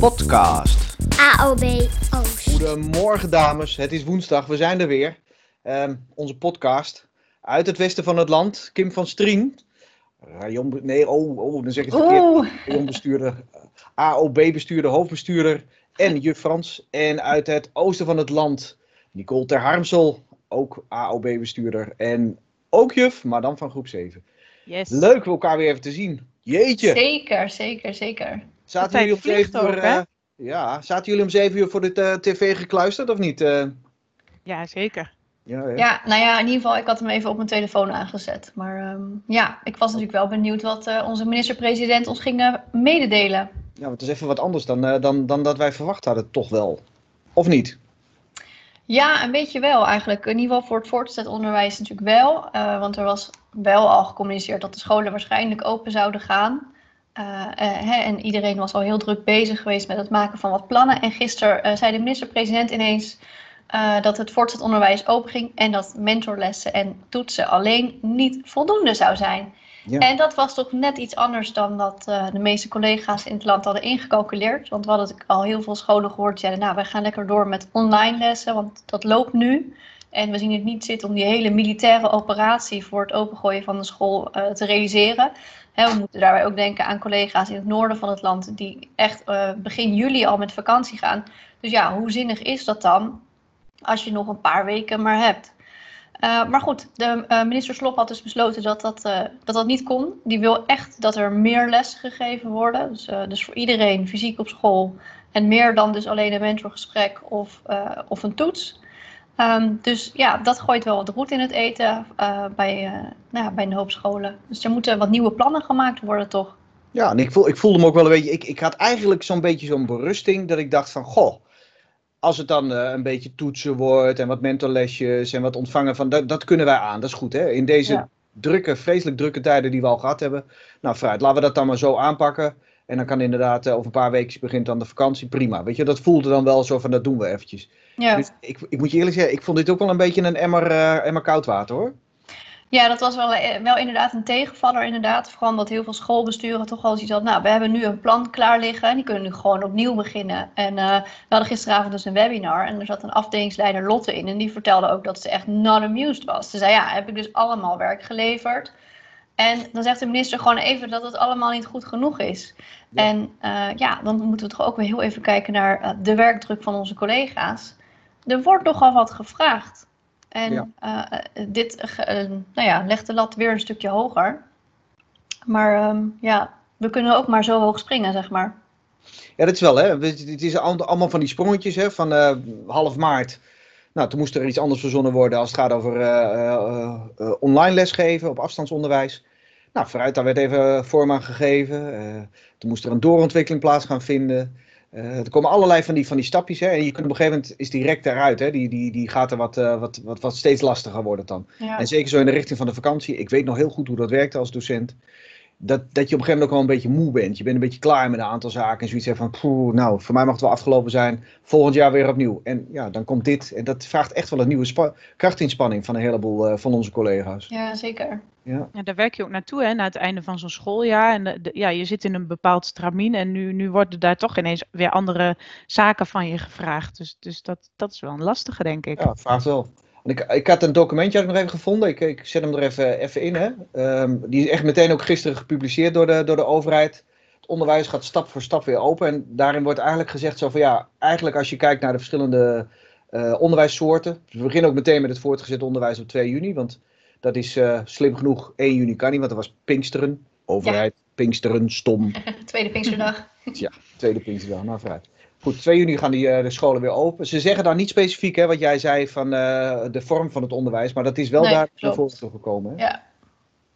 podcast. AOB Oost. Goedemorgen dames, het is woensdag, we zijn er weer. Ehm, onze podcast uit het westen van het land, Kim van Strien. Rayon, nee, oh, oh, dan zeg ik het verkeerd. Oeh, Rayonbestuurder, AOB-bestuurder, hoofdbestuurder en juf Frans. En uit het oosten van het land, Nicole ter Harmsel, ook AOB-bestuurder en ook juf, maar dan van groep 7. Yes. Leuk we elkaar weer even te zien. Jeetje, zeker, zeker, zeker. Zaten jullie om 7 uur... ook, eh, ja, zaten jullie om 7 uur voor de eh, tv gekluisterd of niet? Eh, Ja, zeker. ja, hè? Ja, nou ja, in ieder geval, ik had hem even op mijn telefoon aangezet. Maar ehm, ja, ik was natuurlijk wel benieuwd wat eh, onze minister-president ons ging mededelen. Ja, want het is even wat anders dan, eh, dan, dan dat wij verwacht hadden, toch wel. Of niet? Ja, een beetje wel eigenlijk. In ieder geval voor het voortgezet onderwijs natuurlijk wel. eh, want er was wel al gecommuniceerd dat de scholen waarschijnlijk open zouden gaan. Eh, eh, hè, en iedereen was al heel druk bezig geweest met het maken van wat plannen. En gisteren eh, zei de minister-president ineens dat het voortgezet onderwijs open ging. En dat mentorlessen en toetsen alleen niet voldoende zou zijn. Ja. En dat was toch net iets anders dan dat eh, de meeste collega's in het land hadden ingecalculeerd. Want we hadden al heel veel scholen gehoord, die zeiden, nou, we gaan lekker door met online lessen, want dat loopt nu. En we zien het niet zitten om die hele militaire operatie voor het opengooien van de school te realiseren. We moeten daarbij ook denken aan collega's in het noorden van het land die echt eh, begin juli al met vakantie gaan. Dus ja, hoe zinnig is dat dan als je nog een paar weken maar hebt? Uh, maar goed, de uh, minister Slop had dus besloten dat dat, dat dat niet kon. Die wil echt dat er meer lessen gegeven worden. Dus, dus voor iedereen fysiek op school. En meer dan dus alleen een mentorgesprek of, of een toets. Um, dus ja, dat gooit wel wat roet in het eten bij, nou ja, bij een hoop scholen. Dus er moeten wat nieuwe plannen gemaakt worden, toch? Ja, en ik, voel, ik voelde me ook wel een beetje. Ik, ik had eigenlijk zo'n beetje zo'n berusting dat ik dacht van goh. Als het dan uh, een beetje toetsen wordt en wat mentorlesjes en wat ontvangen van, dat, dat kunnen wij aan. Dat is goed, hè? In deze ja. drukke, vreselijk drukke tijden die we al gehad hebben. Nou, vooruit, laten we dat dan maar zo aanpakken. En dan kan inderdaad, uh, over een paar weken begint dan de vakantie, prima. Weet je, dat voelde dan wel zo van, dat doen we eventjes. Ja. Dus ik, ik moet je eerlijk zeggen, ik vond dit ook wel een beetje een emmer, uh, emmer koud water, hoor. Ja, dat was wel, wel inderdaad een tegenvaller. Inderdaad. Vooral omdat heel veel schoolbesturen toch al zoiets hadden. Nou, we hebben nu een plan klaar liggen. En die kunnen nu gewoon opnieuw beginnen. En uh, we hadden gisteravond dus een webinar. En er zat een afdelingsleider Lotte in. En die vertelde ook dat ze echt not amused was. Ze zei, ja, heb ik dus allemaal werk geleverd. En dan zegt de minister gewoon even dat het allemaal niet goed genoeg is. Ja. En uh, ja, dan moeten we toch ook weer heel even kijken naar de werkdruk van onze collega's. Er wordt nogal wat gevraagd. En ja. uh, dit uh, nou ja, legt de lat weer een stukje hoger. Maar um, ja, we kunnen ook maar zo hoog springen, zeg maar. Ja, dat is wel, hè. Het is allemaal van die sprongetjes, hè. Van uh, half maart. Nou, toen moest er iets anders verzonnen worden als het gaat over online lesgeven op afstandsonderwijs. Nou, vooruit, daar werd even vorm aan gegeven. toen moest er een doorontwikkeling plaats gaan vinden. Uh, er komen allerlei van die, van die stapjes. Hè? En je kunt op een gegeven moment is direct eruit. Hè? Die, die, die gaat er wat, uh, wat, wat, wat steeds lastiger worden dan. Ja. En zeker zo in de richting van de vakantie. Ik weet nog heel goed hoe dat werkte als docent. Dat, dat je op een gegeven moment ook wel een beetje moe bent. Je bent een beetje klaar met een aantal zaken. En zoiets hebt van, poeh, nou, voor mij mag het wel afgelopen zijn. Volgend jaar weer opnieuw. En ja, dan komt dit. En dat vraagt echt wel een nieuwe krachtinspanning van een heleboel uh, van onze collega's. Ja, zeker. Ja. ja, daar werk je ook naartoe, hè, na het einde van zo'n schooljaar. En de, de, ja, je zit in een bepaald stramien en nu, nu worden daar toch ineens weer andere zaken van je gevraagd. Dus, dus dat, dat is wel een lastige, denk ik. Ja, het vraagt wel. En ik, ik had een documentje had ik nog even gevonden. Ik, ik zet hem er even, even in. Hè. Um, die is echt meteen ook gisteren gepubliceerd door de, door de overheid. Het onderwijs gaat stap voor stap weer open. En daarin wordt eigenlijk gezegd zo van ja, eigenlijk als je kijkt naar de verschillende uh, onderwijssoorten. Dus we beginnen ook meteen met het voortgezet onderwijs op 2 juni. Want dat is uh, slim genoeg. 1 juni kan niet, want dat was Pinksteren. Overheid, ja. Pinksteren, stom. tweede Pinksterdag. ja, tweede Pinksterdag, nou vooruit. Goed, 2 juni gaan die, uh, de scholen weer open. Ze zeggen dan niet specifiek, hè, wat jij zei, van uh, de vorm van het onderwijs. Maar dat is wel nee, daar naar voren gekomen. Hè? Ja.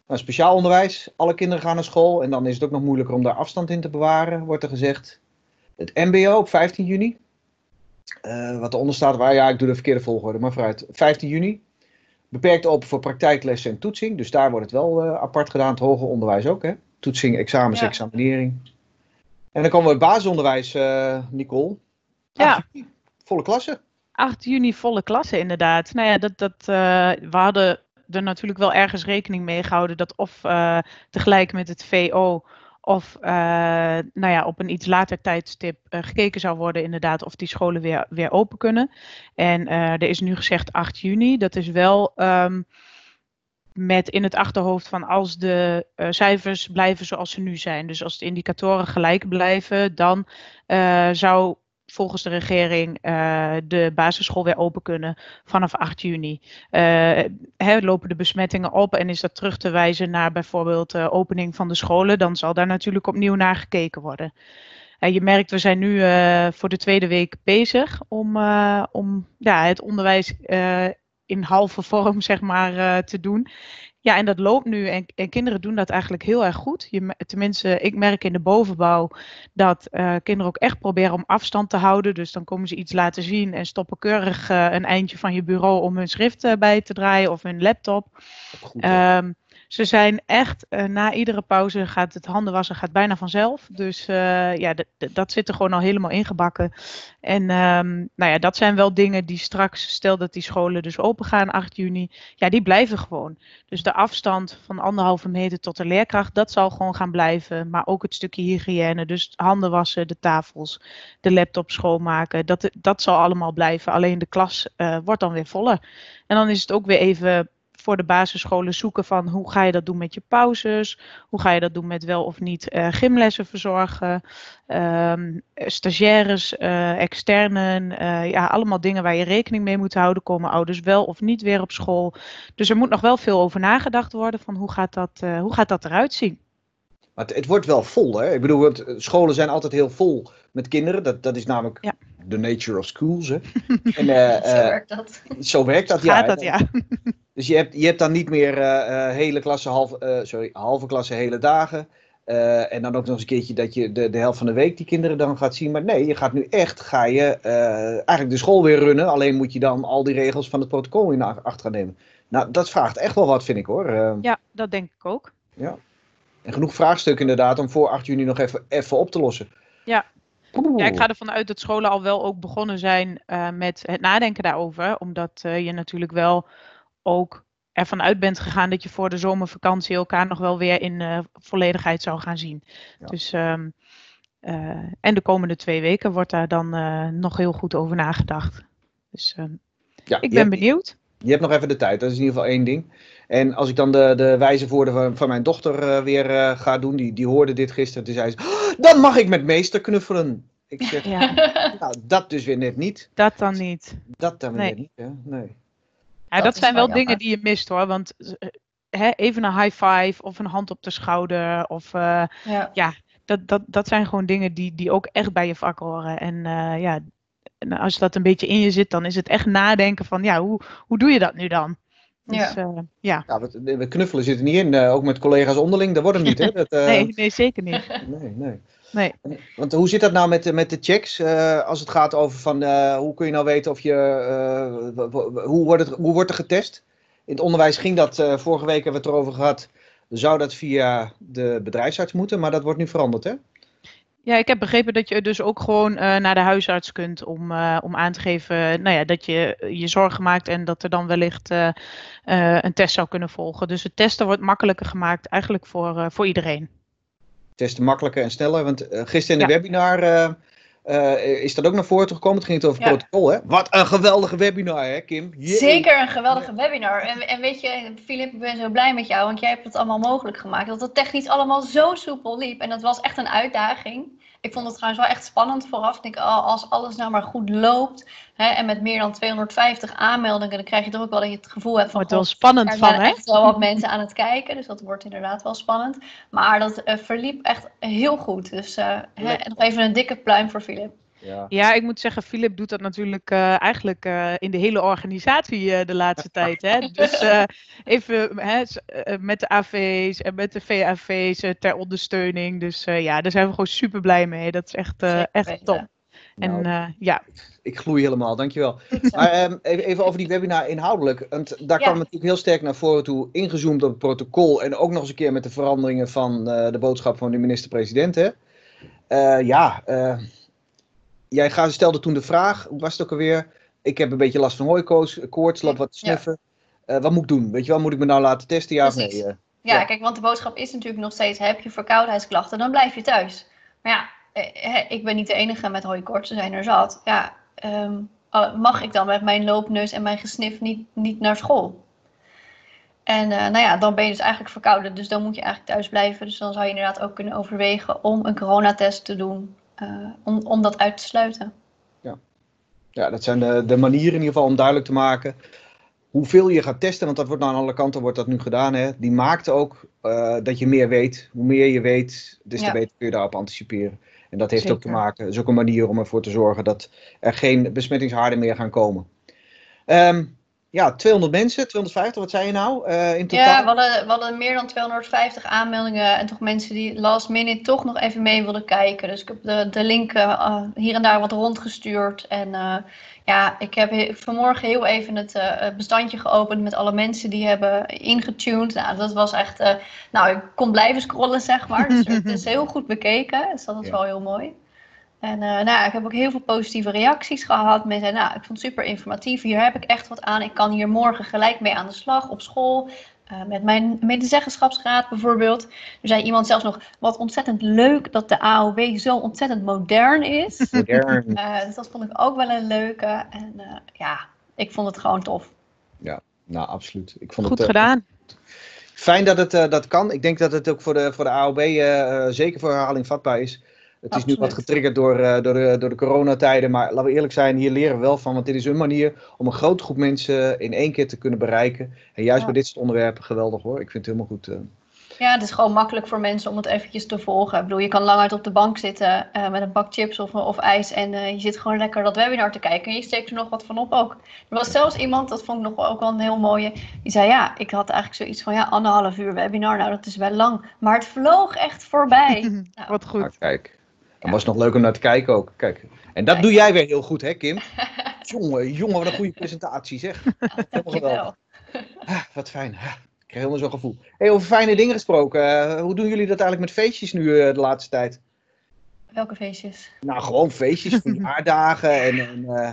Nou, speciaal onderwijs, alle kinderen gaan naar school. En dan is het ook nog moeilijker om daar afstand in te bewaren, wordt er gezegd. Het MBO op 15 juni. Uh, wat eronder staat, waar ja, ik doe de verkeerde volgorde, maar vooruit. 15 juni. Beperkt open voor praktijklessen en toetsing. Dus daar wordt het wel apart gedaan. Het hoger onderwijs ook, hè? Toetsing, examens, ja. examinering. En dan komen we het basisonderwijs, uh, Nicole. Ja. Juni, volle klasse. 8 juni volle klasse, inderdaad. Nou ja, dat, dat, uh, we hadden er natuurlijk wel ergens rekening mee gehouden dat of uh, tegelijk met het VO of uh, nou ja, op een iets later tijdstip uh, gekeken zou worden, inderdaad, of die scholen weer, weer open kunnen. En uh, er is nu gezegd 8 juni. Dat is wel um, met in het achterhoofd van als de cijfers blijven zoals ze nu zijn. Dus als de indicatoren gelijk blijven, dan zou volgens de regering uh, de basisschool weer open kunnen vanaf 8 juni. Lopen de besmettingen op en is dat terug te wijzen naar bijvoorbeeld de opening van de scholen, dan zal daar natuurlijk opnieuw naar gekeken worden. Je merkt, we zijn nu voor de tweede week bezig om, om ja, het onderwijs in halve vorm zeg maar, te doen. Ja, en dat loopt nu en, en, kinderen doen dat eigenlijk heel erg goed. Je, tenminste, ik merk in de bovenbouw dat uh, kinderen ook echt proberen om afstand te houden. Dus dan komen ze iets laten zien en stoppen keurig uh, een eindje van je bureau om hun schrift uh, bij te draaien of hun laptop. Goed, um, ze zijn echt, uh, na iedere pauze gaat het handenwassen gaat bijna vanzelf. Dus uh, ja, dat zit er gewoon al helemaal ingebakken. En um, nou ja, dat zijn wel dingen die straks, stel dat die scholen dus open gaan 8 juni, ja, die blijven gewoon. Dus de afstand van anderhalve meter tot de leerkracht, dat zal gewoon gaan blijven. Maar ook het stukje hygiëne, dus handen wassen, de tafels, de laptop schoonmaken, dat, dat zal allemaal blijven. Alleen de klas uh, wordt dan weer voller. En dan is het ook weer even voor de basisscholen zoeken van hoe ga je dat doen met je pauzes, hoe ga je dat doen met wel of niet uh, gymlessen verzorgen, um, stagiaires, uh, externen, uh, ja, allemaal dingen waar je rekening mee moet houden, komen ouders wel of niet weer op school. Dus er moet nog wel veel over nagedacht worden van hoe gaat dat, hoe gaat dat eruit zien. Maar het, het, wordt wel vol, hè? Ik bedoel, het, scholen zijn altijd heel vol met kinderen. Dat, dat is namelijk ja. the nature of schools, hè? En, uh, zo werkt dat. Zo werkt dat, ja. Gaat dat, ja. Dus je hebt, je hebt dan niet meer uh, hele klasse, half, uh, sorry, halve klasse, hele dagen. Uh, en dan ook nog eens een keertje dat je de, de helft van de week die kinderen dan gaat zien. Maar nee, je gaat nu echt, ga je eigenlijk de school weer runnen. Alleen moet je dan al die regels van het protocol in acht gaan nemen. Nou, dat vraagt echt wel wat, vind ik hoor. ja, dat denk ik ook. Ja. En genoeg vraagstukken inderdaad om voor 8 juni nog even, even op te lossen. Ja. Ja, ik ga ervan uit dat scholen al wel ook begonnen zijn uh, met het nadenken daarover. Omdat uh, je natuurlijk wel ook ervan uit bent gegaan dat je voor de zomervakantie elkaar nog wel weer in uh, volledigheid zou gaan zien. Ja. Dus, um, en de komende twee weken wordt daar dan nog heel goed over nagedacht. Dus ja, ik ben hebt, benieuwd. Je hebt nog even de tijd, dat is in ieder geval één ding. En als ik dan de, de wijze woorden van, van mijn dochter weer ga doen, die, die hoorde dit gisteren, toen zei ze, oh, dan mag ik met meester knuffelen. Ik zeg, ja. nou, dat dus weer net niet. Dat dan niet. Dat dan weer nee. net niet, hè? nee. Ja, dat, dat zijn wel dingen die je mist hoor, want hè, even een high five of een hand op de schouder of uh, ja. ja, dat, dat, dat zijn gewoon dingen die, die ook echt bij je vak horen. En ja, en als dat een beetje in je zit, dan is het echt nadenken van, ja, hoe, hoe doe je dat nu dan? Dus, ja. Uh, ja. ja we, we, knuffelen zit er niet in, uh, ook met collega's onderling, dat wordt niet. Hè? Dat, uh... nee, nee, zeker niet. nee, nee. nee. Want hoe zit dat nou met, met de checks, als het gaat over van, hoe kun je nou weten of je, hoe, wordt het, hoe wordt er getest? In het onderwijs ging dat, vorige week hebben we het erover gehad, zou dat via de bedrijfsarts moeten, maar dat wordt nu veranderd hè? Ja, ik heb begrepen dat je dus ook gewoon uh, naar de huisarts kunt om, uh, om aan te geven nou ja, dat je je zorgen maakt en dat er dan wellicht uh, een test zou kunnen volgen. Dus het testen wordt makkelijker gemaakt eigenlijk voor, voor iedereen. Testen makkelijker en sneller, want gisteren in de ja. webinar is dat ook naar voren gekomen. Het ging het over ja. protocol, hè? Wat een geweldige webinar, hè, Kim? Jee. Zeker een geweldige webinar. En, en weet je, Filip, ik ben zo blij met jou, want jij hebt het allemaal mogelijk gemaakt. Dat het technisch allemaal zo soepel liep. En dat was echt een uitdaging. Ik vond het trouwens wel echt spannend vooraf. Ik denk, oh, als alles nou maar goed loopt hè, en met meer dan 250 aanmeldingen, dan krijg je toch ook wel dat je het gevoel hebt van. Wordt wel spannend er van, zijn hè? echt wel wat mensen aan het kijken, dus dat wordt inderdaad wel spannend. Maar dat uh, verliep echt heel goed. Dus uh, hè, nog even een dikke pluim voor Filip. Ja. ja, ik moet zeggen, Philip doet dat natuurlijk uh, eigenlijk uh, in de hele organisatie uh, de laatste tijd. Hè? Dus even hè, met de AV's en met de VAV's ter ondersteuning. Dus ja, daar zijn we gewoon super blij mee. Dat is echt, echt top. En nou, ja. Ik gloei helemaal, dankjewel. maar um, even over die webinar inhoudelijk. Want daar ja. kwam natuurlijk heel sterk naar voren toe, ingezoomd op het protocol. En ook nog eens een keer met de veranderingen van de boodschap van de minister-president. ja, jij stelde toen de vraag, hoe was het ook alweer? Ik heb een beetje last van hooikoorts, koorts, loop wat snuffen. Ja. Uh, wat moet ik doen? Weet je wel, moet ik me nou laten testen, ja Precies. of nee? Ja, Ja. kijk, want de boodschap is natuurlijk nog steeds: heb je verkoudheidsklachten, dan blijf je thuis. Maar ja, eh, eh, ik ben niet de enige met hooikoorts, er zijn er zat. Ja, ehm, oh, mag ik dan met mijn loopneus en mijn gesnif niet, niet naar school? En eh, nou ja, dan ben je dus eigenlijk verkouden, dus dan moet je eigenlijk thuis blijven. Dus dan zou je inderdaad ook kunnen overwegen om een coronatest te doen, eh, om, om dat uit te sluiten. Ja, dat zijn de, de manieren in ieder geval om duidelijk te maken hoeveel je gaat testen. Want dat wordt nou aan alle kanten wordt dat nu gedaan. Hè. Die maakt ook eh, dat je meer weet. Hoe meer je weet, des te Ja. beter kun je daarop anticiperen. En dat heeft ook te maken, dat is ook een manier om ervoor te zorgen dat er geen besmettingshaarden meer gaan komen. Ehm, ja, 200 mensen, 250, wat zei je nou eh, in totaal? Ja, we hadden, we hadden meer dan 250 aanmeldingen en toch mensen die last minute toch nog even mee wilden kijken. Dus ik heb de, de link eh, eh, hier en daar wat rondgestuurd. En ja, ik heb he- vanmorgen heel even het bestandje geopend met alle mensen die hebben ingetuned. Nou, dat was echt, nou, ik kon blijven scrollen, zeg maar. Dus het is heel goed bekeken, dus dat is Ja. wel heel mooi. En eh, nou, ja, ik heb ook heel veel positieve reacties gehad. Mensen zeiden, nou, ik vond het super informatief. Hier heb ik echt wat aan. Ik kan hier morgen gelijk mee aan de slag op school. Eh, met mijn medezeggenschapsraad bijvoorbeeld. Er zei iemand zelfs nog, wat ontzettend leuk dat de AOW zo ontzettend modern is. Modern. Eh, dus dat vond ik ook wel een leuke. En eh, ja, ik vond het gewoon tof. Nou, absoluut. Ik vond Goed het, gedaan. Fijn dat het eh, dat kan. Ik denk dat het ook voor de, voor de AOB zeker voor herhaling vatbaar is. Het is nu wat getriggerd door, eh, door, de, door de coronatijden. Maar laten we eerlijk zijn, hier leren we wel van. Want dit is een manier om een grote groep mensen in één keer te kunnen bereiken. En juist Ja. bij dit soort onderwerpen geweldig hoor. Ik vind het helemaal goed. eh. Ja, het is gewoon makkelijk voor mensen om het eventjes te volgen. Ik bedoel, je kan lang uit op de bank zitten eh, met een bak chips of, of ijs en eh, je zit gewoon lekker dat webinar te kijken en je steekt er nog wat van op ook. Er was zelfs iemand, dat vond ik nog wel ook wel een heel mooie, die zei ja, ik had eigenlijk zoiets van ja, anderhalf uur webinar, nou dat is wel lang, maar het vloog echt voorbij. Nou, Wat goed. Nou, kijk. Dan was het nog leuk om naar te kijken ook. Kijk. En dat doe jij weer heel goed hè Kim? jongen, jongen, wat een goede presentatie zeg. dankjewel. Ah, wat fijn. Ah, ik krijg helemaal zo'n gevoel. Hey, over fijne dingen gesproken. eh, hoe doen jullie dat eigenlijk met feestjes nu eh, de laatste tijd? Welke feestjes? Nou, gewoon feestjes, verjaardagen en... en eh,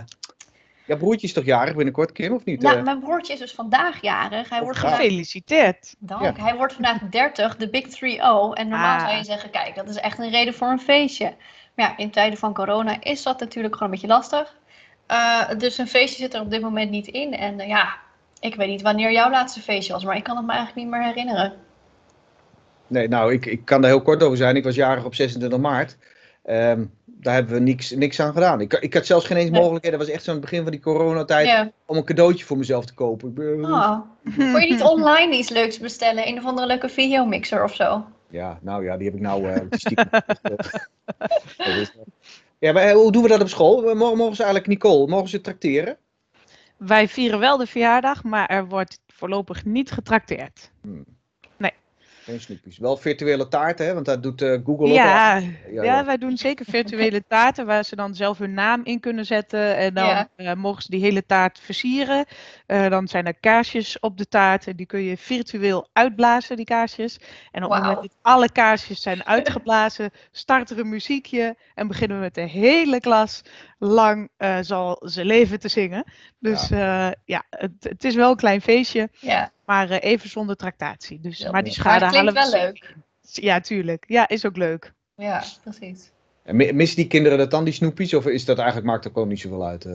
ja, broertje is toch jarig binnenkort, Kim, of niet? Nou, Eh, mijn broertje is dus vandaag jarig. Hij wordt gaaf. vandaag, Gefeliciteerd. dank, hij wordt vandaag 30, de Big 3-0. En normaal Ah. zou je zeggen, kijk, dat is echt een reden voor een feestje. Maar ja, in tijden van corona is dat natuurlijk gewoon een beetje lastig. Eh, dus een feestje zit er op dit moment niet in. En eh, ja, ik weet niet wanneer jouw laatste feestje was, maar ik kan het me eigenlijk niet meer herinneren. Nee, nou, ik, ik kan daar heel kort over zijn. Ik was jarig op 26 maart. Ehm, daar hebben we niks, niks aan gedaan. Ik, ik had zelfs geen eens Nee. mogelijkheid. Dat was echt zo aan het begin van die coronatijd. Ja. Om een cadeautje voor mezelf te kopen. Oh. Kon je niet online iets leuks bestellen? Een of andere leuke videomixer of zo? Ja, nou ja, die heb ik nou eh, stiekem. Ja, maar eh, hoe doen we dat op school? Mogen, mogen ze eigenlijk Nicole, mogen ze tracteren? Wij vieren wel de verjaardag, maar er wordt voorlopig niet getrakteerd. Geen snoepjes. Wel virtuele taarten, hè? Want dat doet eh, Google ook al. Ja, Ja, wij doen zeker virtuele taarten waar ze dan zelf hun naam in kunnen zetten. En dan Ja. eh, mogen ze die hele taart versieren. Eh, dan zijn er kaarsjes op de taart en die kun je virtueel uitblazen, die kaarsjes. En op het moment dat alle kaarsjes zijn uitgeblazen, start er een muziekje en beginnen we met de hele klas lang eh, zal ze leven te zingen. Dus ja, ja het, het is wel een klein feestje, Ja, maar eh, even zonder tractatie. Dus, Ja, maar die schade maar het klinkt halen we wel leuk. Ja, tuurlijk. Ja, is ook leuk. Ja, precies. En mi- missen die kinderen dat dan, die snoepjes? Of is dat eigenlijk, maakt er ook niet zoveel uit? eh?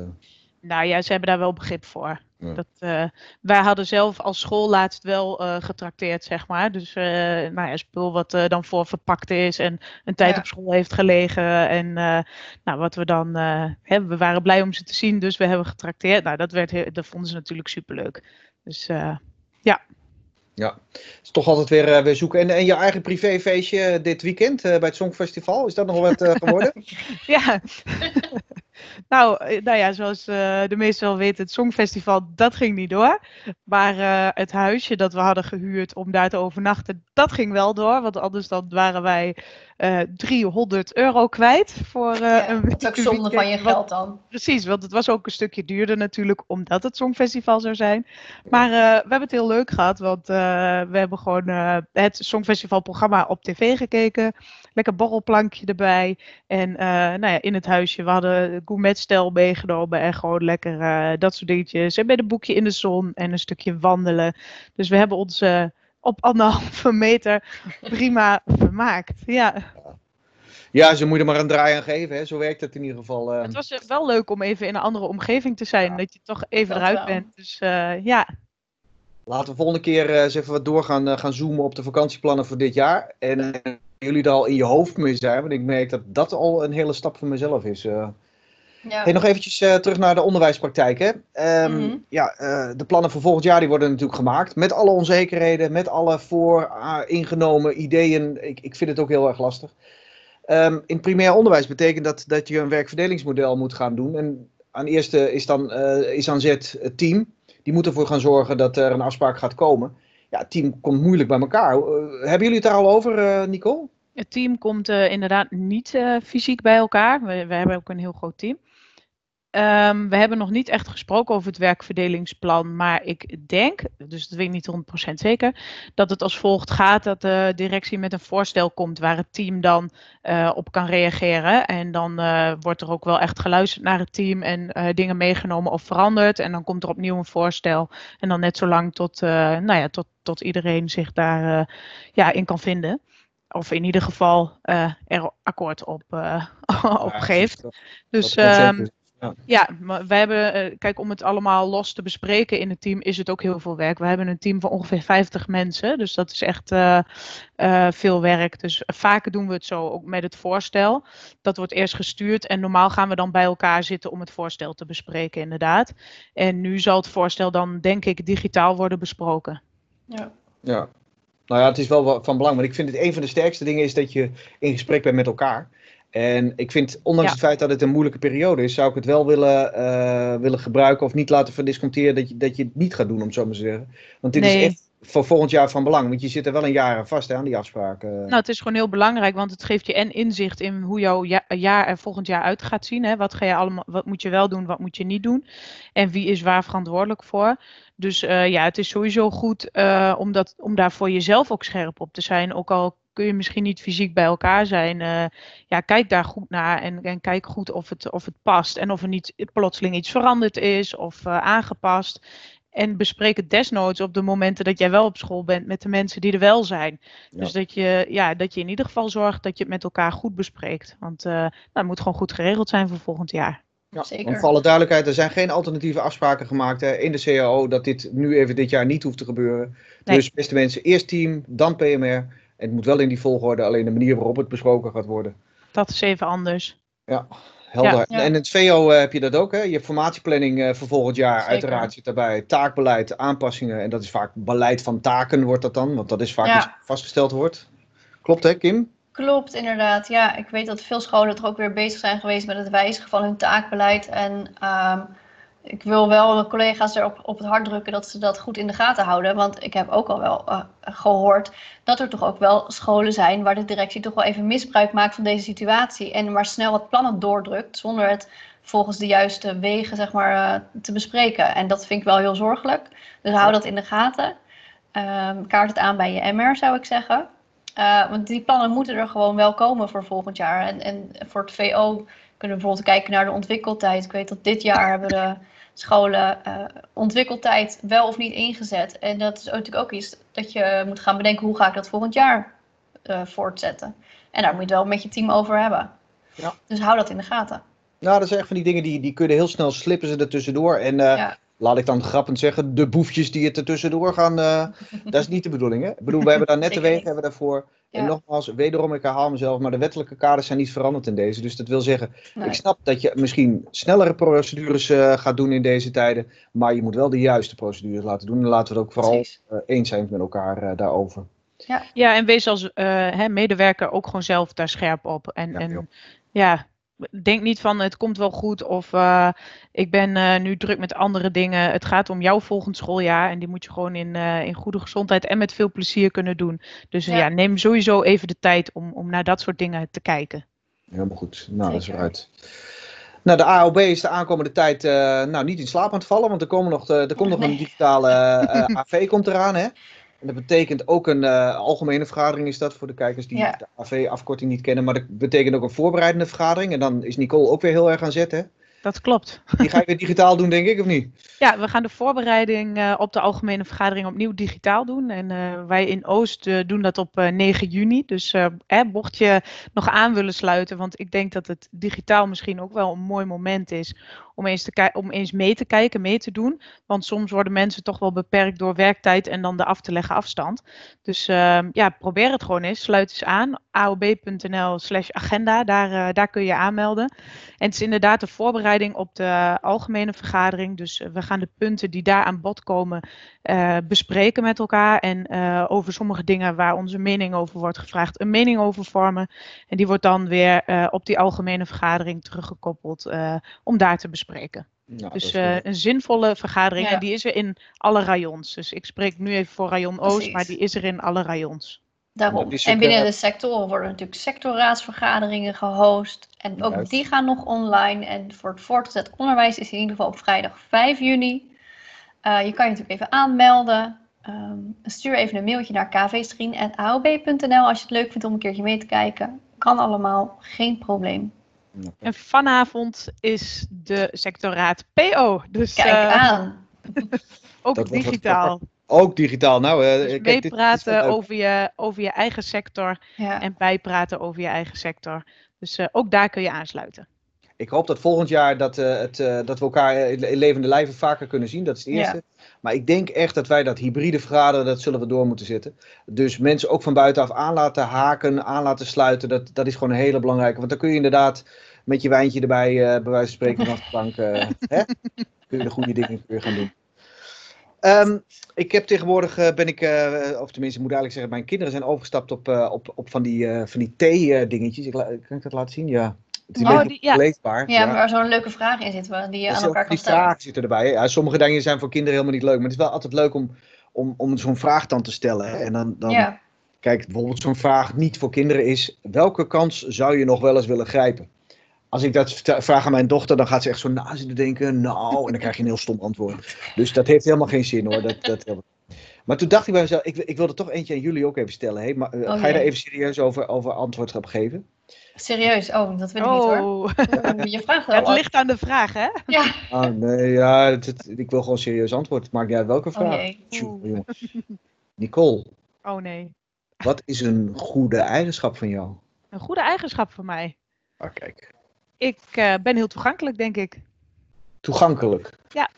Nou ja, ze hebben daar wel begrip voor. Ja. Dat, eh, wij hadden zelf als school laatst wel eh, getrakteerd, zeg maar. Dus eh, nou ja, spul wat eh, dan voor verpakt is en een tijd Ja. op school heeft gelegen. En eh, nou, wat we dan, eh, hè, we waren blij om ze te zien, dus we hebben getrakteerd. Nou, dat, werd heel, dat vonden ze natuurlijk superleuk. Dus eh, is toch altijd weer, eh, weer zoeken. En, en je eigen privéfeestje dit weekend eh, bij het Songfestival, is dat nog wat eh, geworden? ja. nou, eh, nou ja, zoals eh, de meesten wel weten, het Songfestival, dat ging niet door. Maar eh, het huisje dat we hadden gehuurd om daar te overnachten, dat ging wel door. Want anders dan waren wij eh 300 euro kwijt voor eh Ja, een dat is ook zonde van je geld dan. Precies, want het was ook een stukje duurder natuurlijk, omdat het Songfestival zou zijn. Maar eh, we hebben het heel leuk gehad, want eh, we hebben gewoon eh, het Songfestivalprogramma op tv gekeken. Lekker borrelplankje erbij. En eh, nou ja, in het huisje, we hadden gourmetstel meegenomen en gewoon lekker eh, dat soort dingetjes. En met een boekje in de zon en een stukje wandelen. Dus we hebben ons eh, op anderhalve meter prima vermaakt. Ja. Ja, ze moeten er maar een draai aan geven. Hè. Zo werkt het in ieder geval. eh. Het was eh, wel leuk om even in een andere omgeving te zijn. Ja. Dat je toch even Dat eruit wel. bent. Dus eh, ja, Laten we volgende keer eh, eens even wat door gaan, gaan zoomen op de vakantieplannen voor dit jaar. En jullie er al in je hoofd mee zijn. Want ik merk dat dat al een hele stap voor mezelf is. eh. Ja. Hey, nog eventjes eh, terug naar de onderwijspraktijk. Hè? Ehm, Mhm. ja, eh, de plannen voor volgend jaar die worden natuurlijk gemaakt. Met alle onzekerheden, met alle voor ah, ingenomen ideeën. Ik, ik vind het ook heel erg lastig. Ehm, in primair onderwijs betekent dat dat je een werkverdelingsmodel moet gaan doen. En aan eerste is dan eh, is aan zet het team. Die moet ervoor gaan zorgen dat er een afspraak gaat komen. Ja, het team komt moeilijk bij elkaar. Hebben jullie het daar al over, eh, Nicole? het team komt eh, inderdaad niet eh, fysiek bij elkaar. We, we hebben ook een heel groot team. Ehm, we hebben nog niet echt gesproken over het werkverdelingsplan, maar ik denk, dus dat weet ik niet 100% zeker, dat het als volgt gaat dat de directie met een voorstel komt waar het team dan eh, op kan reageren. En dan eh, wordt er ook wel echt geluisterd naar het team en eh, dingen meegenomen of veranderd. En dan komt er opnieuw een voorstel. En dan net zo lang tot, nou ja, tot, tot iedereen zich daar ja, in kan vinden. Of in ieder geval er akkoord op, eh, op geeft. dat- Dus is- ja, maar wij hebben, eh, kijk, om het allemaal los te bespreken in het team is het ook heel veel werk. We hebben een team van ongeveer 50 mensen, dus dat is echt eh, eh, veel werk. Dus vaker doen we het zo, ook met het voorstel. Dat wordt eerst gestuurd en normaal gaan we dan bij elkaar zitten om het voorstel te bespreken, inderdaad. En nu zal het voorstel dan, denk ik, digitaal worden besproken. Ja. Ja. Nou ja, het is wel van belang. Want ik vind het een van de sterkste dingen is dat je in gesprek bent met elkaar. En ik vind, ondanks Ja. het feit dat het een moeilijke periode is, zou ik het wel willen, eh, willen gebruiken of niet laten verdisconteren dat je, dat je het niet gaat doen, om het zo maar te zeggen. Want dit Nee. is echt voor volgend jaar van belang. Want je zit er wel een jaar aan vast hè, aan die afspraken. Nou, het is gewoon heel belangrijk, want het geeft je en inzicht in hoe jouw ja- jaar er volgend jaar uit gaat zien. Hè? Wat, ga je allemaal, wat moet je wel doen, wat moet je niet doen? En wie is waar verantwoordelijk voor? Dus eh, ja, het is sowieso goed eh, om, dat, om daar voor jezelf ook scherp op te zijn. Ook al kun je misschien niet fysiek bij elkaar zijn. eh, ja, kijk daar goed naar en, en kijk goed of het, of het past. En of er niet plotseling iets veranderd is of eh, aangepast. En bespreek het desnoods op de momenten dat jij wel op school bent met de mensen die er wel zijn. Ja. Dus dat je, ja, dat je in ieder geval zorgt dat je het met elkaar goed bespreekt. Want eh nou, het moet gewoon goed geregeld zijn voor volgend jaar. Ja, Zeker. Voor alle duidelijkheid, er zijn geen alternatieve afspraken gemaakt hè, in de CAO dat dit nu even dit jaar niet hoeft te gebeuren. Nee. Dus beste mensen, eerst team, dan PMR. Het moet wel in die volgorde, alleen de manier waarop het besproken gaat worden. Dat is even anders. Helder. Ja. Ja. En in het VO eh, heb je dat ook, hè? Je hebt formatieplanning eh, voor volgend jaar. Zeker. Uiteraard zit daarbij taakbeleid, aanpassingen. En dat is vaak beleid van taken, wordt dat dan. Want dat is vaak Ja. iets wat vastgesteld wordt. Klopt, hè, Kim? Klopt, inderdaad. Ja, ik weet dat veel scholen er ook weer bezig zijn geweest met het wijzigen van hun taakbeleid. En ehm, ik wil wel mijn collega's erop op het hart drukken dat ze dat goed in de gaten houden. Want ik heb ook al wel eh, gehoord dat er toch ook wel scholen zijn waar de directie toch wel even misbruik maakt van deze situatie. En maar snel wat plannen doordrukt zonder het volgens de juiste wegen zeg maar, eh, te bespreken. En dat vind ik wel heel zorgelijk. Dus hou dat in de gaten. Ehm, kaart het aan bij je MR, zou ik zeggen. Uh, want die plannen moeten er gewoon wel komen voor volgend jaar. En, en voor het VO kunnen we bijvoorbeeld kijken naar de ontwikkeltijd. Ik weet dat dit jaar hebben de scholen uh, ontwikkeltijd wel of niet ingezet. En dat is natuurlijk ook iets dat je moet gaan bedenken hoe ga ik dat volgend jaar uh, voortzetten. En daar moet je het wel met je team over hebben. Ja. Dus hou dat in de gaten. Nou, dat zijn echt van die dingen die, die kunnen heel snel slippen ze er tussendoor. En uh, Ja. Laat ik dan grappend zeggen, de boefjes die het er tussendoor gaan, uh, dat is niet de bedoeling. Hè? Ik bedoel, we hebben daar net de wegen hebben we daarvoor. En Ja. nogmaals, wederom, ik herhaal mezelf, maar de wettelijke kaders zijn niet veranderd in deze. Dus dat wil zeggen, Nee. ik snap dat je misschien snellere procedures eh, gaat doen in deze tijden. Maar je moet wel de juiste procedures laten doen. En laten we het ook vooral eh, eens zijn met elkaar eh, daarover. Ja, en wees als eh, hè, medewerker ook gewoon zelf daar scherp op. En Ja, en, ja, denk niet van het komt wel goed of eh, ik ben eh, nu druk met andere dingen. Het gaat om jouw volgend schooljaar en die moet je gewoon in, eh, in goede gezondheid en met veel plezier kunnen doen. Dus Ja. ja, neem sowieso even de tijd om, om naar dat soort dingen te kijken. Helemaal goed. Nou, dat is eruit. Nou, de AOB is de aankomende tijd eh, nou, niet in slaap aan het vallen, want er, komen nog de, er komt nog een digitale AV komt eraan. Hè? En dat betekent ook een eh, algemene vergadering is dat voor de kijkers die Ja. de AV-afkorting niet kennen. Maar dat betekent ook een voorbereidende vergadering. En dan is Nicole ook weer heel erg aan zet. Hè? Dat klopt. Die ga je weer digitaal doen, denk ik, of niet? Ja, we gaan de voorbereiding eh, op de algemene vergadering opnieuw digitaal doen. En eh, wij in Oost doen dat op eh, 9 juni. Dus eh, mocht je nog aan willen sluiten, want ik denk dat het digitaal misschien ook wel een mooi moment is om eens, te om eens mee te kijken, mee te doen. Want soms worden mensen toch wel beperkt door werktijd en dan de af te leggen afstand. Dus ehm, ja, probeer het gewoon eens. Sluit eens aan. aob.nl slash agenda, daar, eh, daar kun je aanmelden. En het is inderdaad de voorbereiding op de algemene vergadering. Dus eh, we gaan de punten die daar aan bod komen eh, bespreken met elkaar. En over sommige dingen waar onze mening over wordt gevraagd, een mening over vormen. En die wordt dan weer op die algemene vergadering teruggekoppeld om daar te bespreken. Nou, dus eh, een zinvolle vergadering. Ja. En die is er in alle rayons. Dus ik spreek nu even voor rayon Oost, Precies. maar die is er in alle rayons. Daarom. Is En binnen de sectoren worden natuurlijk sectorraadsvergaderingen gehost. En ook Juist. die gaan nog online. En voor het voortgezet onderwijs is in ieder geval op vrijdag 5 juni. Eh, je kan je natuurlijk even aanmelden. Ehm, stuur even een mailtje naar kvstrien.aob.nl als je het leuk vindt om een keertje mee te kijken. Kan allemaal, geen probleem. En vanavond is de sectorraad PO. Dus Kijk eh, aan. ook Dat digitaal. Ook digitaal. Nou, Dus kijk, wel meepraten over je, over je eigen sector Ja. en bijpraten over je eigen sector. Dus eh, ook daar kun je aansluiten. Ik hoop dat volgend jaar dat, eh, het, eh, dat we elkaar in levende lijven vaker kunnen zien. Dat is het Ja. eerste. Maar ik denk echt dat wij dat hybride vergaderen, dat zullen we door moeten zetten. Dus mensen ook van buitenaf aan laten haken, aan laten sluiten. Dat, dat is gewoon een hele belangrijke. Want dan kun je inderdaad met je wijntje erbij, eh, bij wijze van spreken, vanaf de bank, hè? kun je de goede dingen weer gaan doen. Ehm, ik heb tegenwoordig, ben ik, of tenminste, ik moet eigenlijk zeggen, mijn kinderen zijn overgestapt op, op, op van die, van die thee-dingetjes. Ik la- kan ik dat laten zien? Ja. Het is Oh, die- ja. leesbaar. ja, waar zo'n leuke vraag in zit die je aan elkaar kan die stellen. vragen zitten erbij. Ja, sommige dingen zijn voor kinderen helemaal niet leuk. Maar het is wel altijd leuk om, om, om zo'n vraag dan te stellen. En dan, dan Ja. kijk, bijvoorbeeld zo'n vraag niet voor kinderen is... Welke kans zou je nog wel eens willen grijpen? Als ik dat vraag aan mijn dochter, dan gaat ze echt zo na zitten denken. Nou, en dan krijg je een heel stom antwoord. Dus dat heeft helemaal geen zin hoor. Dat, dat, maar toen dacht ik bij mezelf, ik, ik wilde toch eentje aan jullie ook even stellen. Hey, maar, eh, Oh, ga je daar even serieus over, over antwoord op geven? Serieus? Oh, dat wil ik niet hoor. Oh, Je vraagt wel het ligt aan de vraag, hè? Ja. Ah, nee, ja, het- het- ik wil gewoon serieus antwoord. Het maakt niet uit welke Oh vraag. jee. Tjoe. Nicole, Oh nee. wat is een goede eigenschap van jou? Een goede eigenschap voor mij. Ah, kijk. Ik eh, ben heel toegankelijk, denk ik. Toegankelijk. Er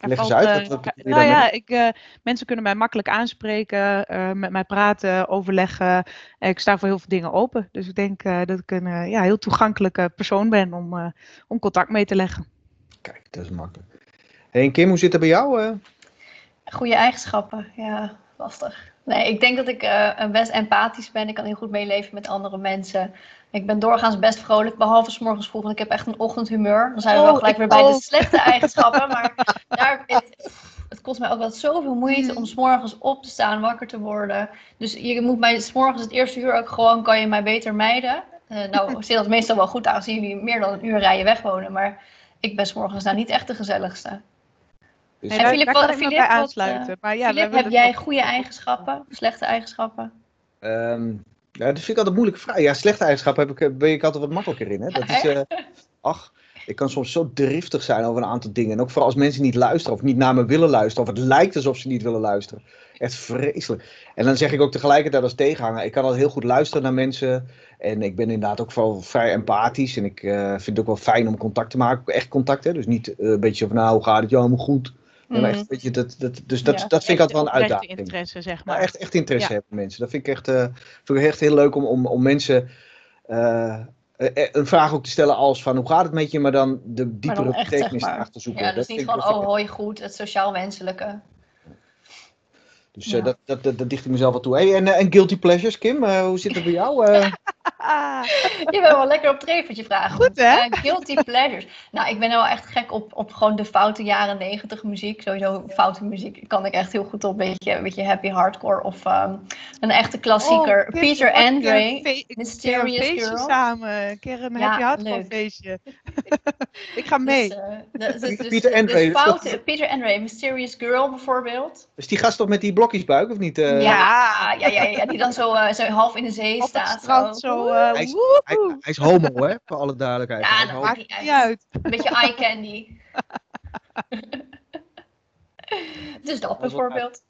Leg eens uit, wat- wat bedoel je nou ja, ik, eh, mensen kunnen mij makkelijk aanspreken, eh, met mij praten, overleggen. Ik sta voor heel veel dingen open. Dus ik denk eh, dat ik een ja, heel toegankelijke persoon ben om, eh, om contact mee te leggen. Kijk, dat is makkelijk. Hey, en Kim, hoe zit het bij jou? eh? Goede eigenschappen, ja, lastig. Nee, ik denk dat ik eh, best empathisch ben. Ik kan heel goed meeleven met andere mensen. Ik ben doorgaans best vrolijk, behalve 's morgens vroeg, want ik heb echt een ochtendhumeur. Dan zijn we Oh, wel gelijk ik weer bij de slechte eigenschappen. Maar daar, het, het kost mij ook wel zoveel moeite om 's morgens op te staan, wakker te worden. Dus je moet mij 's morgens het eerste uur ook gewoon, kan je mij beter mijden. Eh, nou, zit dat meestal wel goed, aangezien jullie meer dan een uur rijden weg wonen. Maar ik ben 's morgens nou niet echt de gezelligste. Dus- En daar, Filip, daar wat- kan bij wat, aansluiten. maar ja, we Filip, hebben heb jij goede eigenschappen, slechte eigenschappen? Ehm, ja, dat vind ik altijd een moeilijke vraag. Ja, slechte eigenschappen heb ik, eh, ben ik altijd wat makkelijker in. Hè? Dat is, eh, ach, ik kan soms zo driftig zijn over een aantal dingen. En ook vooral als mensen niet luisteren of niet naar me willen luisteren. Of het lijkt alsof ze niet willen luisteren. Echt vreselijk. En dan zeg ik ook tegelijkertijd als tegenhanger. Ik kan al heel goed luisteren naar mensen. En ik ben inderdaad ook wel vrij empathisch. En ik eh, vind het ook wel fijn om contact te maken. Echt contact, hè? Dus niet eh, een beetje van nou, hoe gaat het? Ja, helemaal goed. Mhm. echt, weet je, dat, dat, dus dat, Ja, dat vind ik altijd wel een uitdaging. interesse, zeg Maar maar. Nou, echt, echt interesse Ja. hebben mensen. Dat vind ik echt, eh, vind ik echt heel leuk om, om, om mensen eh, eh, een vraag ook te stellen als van hoe gaat het met je, maar dan de diepere dan echt, betekenis zeg maar. zoeken. Ja, dus Dat niet dat oh hoi goed, het sociaal wenselijke. Dus eh, Ja. dat, dat, dat, dat dicht ik mezelf wel toe. Hey, en, en guilty pleasures, Kim, hoe zit het bij jou? Eh, Je bent wel lekker op treffertje vragen. Goed, hè? Eh, guilty pleasures. Nou, ik ben wel echt gek op, op gewoon de foute jaren negentig muziek. Sowieso foute muziek kan ik echt heel goed op. Een beetje, een beetje happy hardcore of ehm, een echte klassieker. oh, Peter Andre, fe- een Mysterious feestje Girl. samen. Een keer een Ja, happy hardcore leuk. feestje. ik ga mee. Dus, eh, de- dus- dus- Peter Andre, dus dat- foute, Peter Andre, Mysterious Girl bijvoorbeeld. is die gast toch met die blokjesbuik of niet? eh? ja, ja, ja, ja, die dan zo, eh, zo half in de zee Op het staat. Zo. eh, Hij is- woehoe. Hij, hij is homo, hè? Voor alle duidelijkheid. Ja, dat maakt niet uit. uit. Een beetje eye candy. dus dat bijvoorbeeld.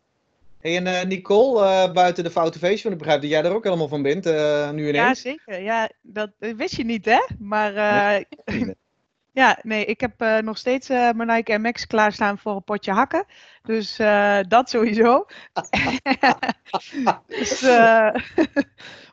Hey, en eh, Nicole, eh, buiten de foute feestje, want ik begrijp dat jij er ook helemaal van bent, eh, nu Ja, ineens. zeker. Ja, dat wist je niet, hè? Maar eh, Nee. ja, nee, ik heb eh, nog steeds eh, mijn Nike MX klaarstaan voor een potje hakken. Dus eh, dat sowieso. dus, eh,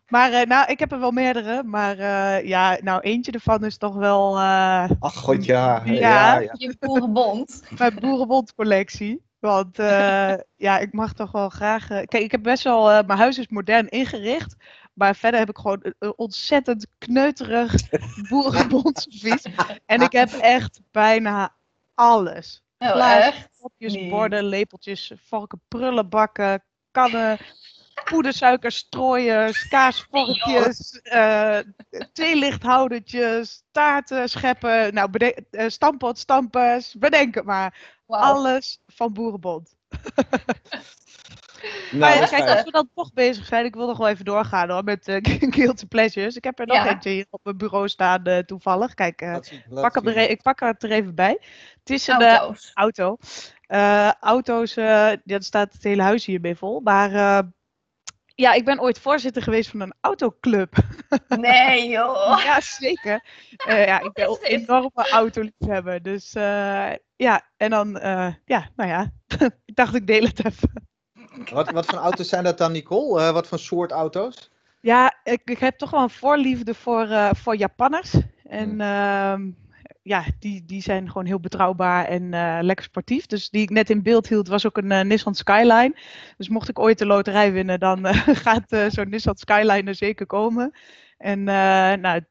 maar eh, nou, ik heb er wel meerdere. Maar eh, ja, nou, eentje ervan is toch wel eh, Ach, god, ja. Ja. ja, ja. Je boerenbond. mijn boerenbondcollectie. Want eh, ja, ik mag toch wel graag. kijk, ik heb best wel. eh, mijn huis is modern ingericht. Maar verder heb ik gewoon een, ontzettend kneuterig boerenbondservies. En ik heb echt bijna alles. Oh, borden, lepeltjes, vorken, prullenbakken, kannen, poedersuiker, strooiers, kaasvorkjes, eh theelichthoudertjes, taarten, scheppen, nou, bede- eh, stampot, stampers, bedenk het maar. Alles van Boerenbond. Nou, ja, kijk, als we dan toch bezig zijn, ik wil nog wel even doorgaan hoor, met eh Guilty Pleasures. Ik heb er nog Ja. eentje hier op mijn bureau staan eh, toevallig. Kijk, eh, laat pak er, e- ik pak het er even bij. Het is een Auto's. auto. Eh, auto's, eh ja, er staat het hele huis hiermee vol. Maar eh, ja, ik ben ooit voorzitter geweest van een autoclub. Nee, joh. ja, zeker. Eh, ja, ik ben een enorme autoliefhebber. Dus eh, ja, en dan, eh, ja, nou ja, ik dacht ik deel het even. Wat, wat voor auto's zijn dat dan, Nicole? Eh, wat voor soort auto's? Ja, ik, ik heb toch wel een voorliefde voor, eh, voor Japanners. En Hmm. Ja, die, die zijn gewoon heel betrouwbaar en eh, lekker sportief. Dus die ik net in beeld hield, was ook een eh, Nissan Skyline. Dus mocht ik ooit de loterij winnen, dan eh, gaat zo'n Nissan Skyline er zeker komen. En nou,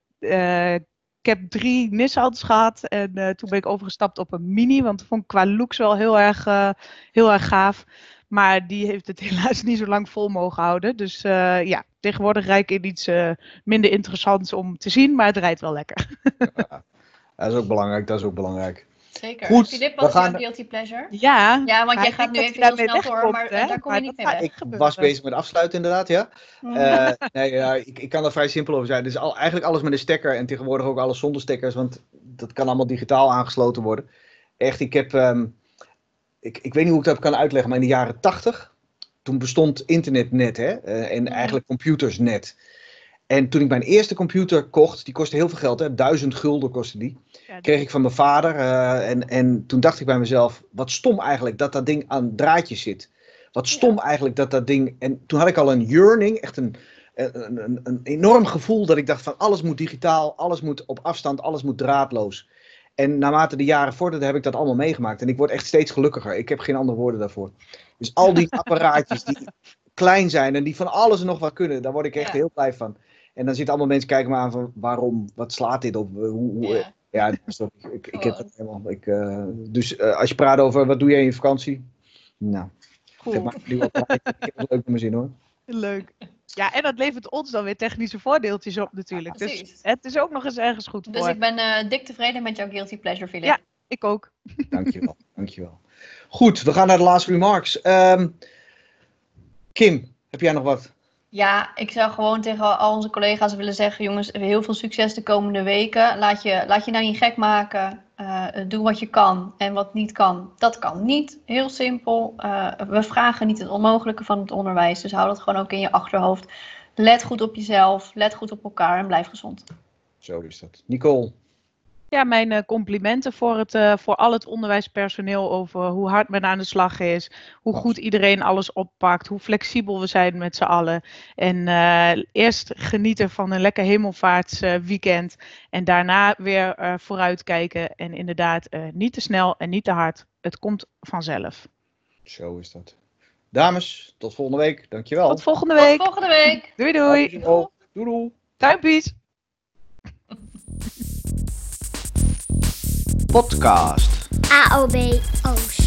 ik heb drie Nissans gehad en toen ben ik overgestapt op een Mini, want dat vond ik qua looks wel heel erg, heel erg gaaf. Maar die heeft het helaas niet zo lang vol mogen houden. Dus ja, tegenwoordig rijd ik in iets minder interessants om te zien, maar het rijdt wel lekker. Dat is ook belangrijk, dat is ook belangrijk. Zeker. Goed, Filip, we wat is jouw gaan- guilty pleasure? Ja, Ja, want jij gaat nu even heel daarmee snel door, maar hè? daar kom Maar je niet mee weg. Ik was bezig met afsluiten inderdaad, ja. Mhm. Eh, nee, ja, ik, ik kan er vrij simpel over zijn. Dus al, eigenlijk alles met een stekker en tegenwoordig ook alles zonder stekkers, want dat kan allemaal digitaal aangesloten worden. Echt, ik heb, ehm, ik, ik weet niet hoe ik dat kan uitleggen, maar in de jaren tachtig, toen bestond internet net, hè, eh, en Mhm. eigenlijk computers net. En toen ik mijn eerste computer kocht, die kostte heel veel geld, hè, duizend gulden kostte die, Ja, kreeg ik van mijn vader. eh, en, en toen dacht ik bij mezelf, wat stom eigenlijk dat dat ding aan draadjes zit. Wat stom eigenlijk dat dat ding. En toen had ik al een yearning, echt een, een, een, een enorm gevoel dat ik dacht van alles moet digitaal, alles moet op afstand, alles moet draadloos. En naarmate de jaren vorderden heb ik dat allemaal meegemaakt. En ik word echt steeds gelukkiger. Ik heb geen andere woorden daarvoor. Dus al die apparaatjes die klein zijn en die van alles en nog wat kunnen, daar word ik echt Ja. heel blij van. En dan zitten allemaal mensen kijken me aan van waarom, wat slaat dit op? Hoe, hoe, Ja. ja, sorry. Ik, ik heb het helemaal. Ik, eh, dus eh, als je praat over wat doe je in je vakantie? Nou, Cool. Ik heb het leuk naar mijn zin hoor. Leuk. Ja, en dat levert ons dan weer technische voordeeltjes op natuurlijk. Dus het is ook nog eens ergens goed Dus voor. ik ben eh, dik tevreden met jouw guilty pleasure, Filip. Ja. Ik ook. Dankjewel. Dankjewel. Goed, we gaan naar de laatste remarks. Ehm, Kim, heb jij nog wat? Ja, ik zou gewoon tegen al onze collega's willen zeggen, jongens, heel veel succes de komende weken. Laat je, laat je nou niet gek maken. Eh, doe wat je kan en wat niet kan, dat kan niet. Heel simpel. Eh, we vragen niet het onmogelijke van het onderwijs, dus hou dat gewoon ook in je achterhoofd. Let goed op jezelf, let goed op elkaar en blijf gezond. Zo is dat. Nicole. Ja, mijn eh, complimenten voor, het, eh, voor al het onderwijspersoneel over hoe hard men aan de slag is, hoe goed iedereen alles oppakt, hoe flexibel we zijn met z'n allen. En eh, eerst genieten van een lekker hemelvaartsweekend en daarna weer eh, vooruitkijken. En inderdaad, eh, niet te snel en niet te hard. Het komt vanzelf. Zo is dat. Dames, tot volgende week. Dankjewel. Tot volgende Tot week. volgende week! Doei doei. Doei doei. Podcast. AOB Oost.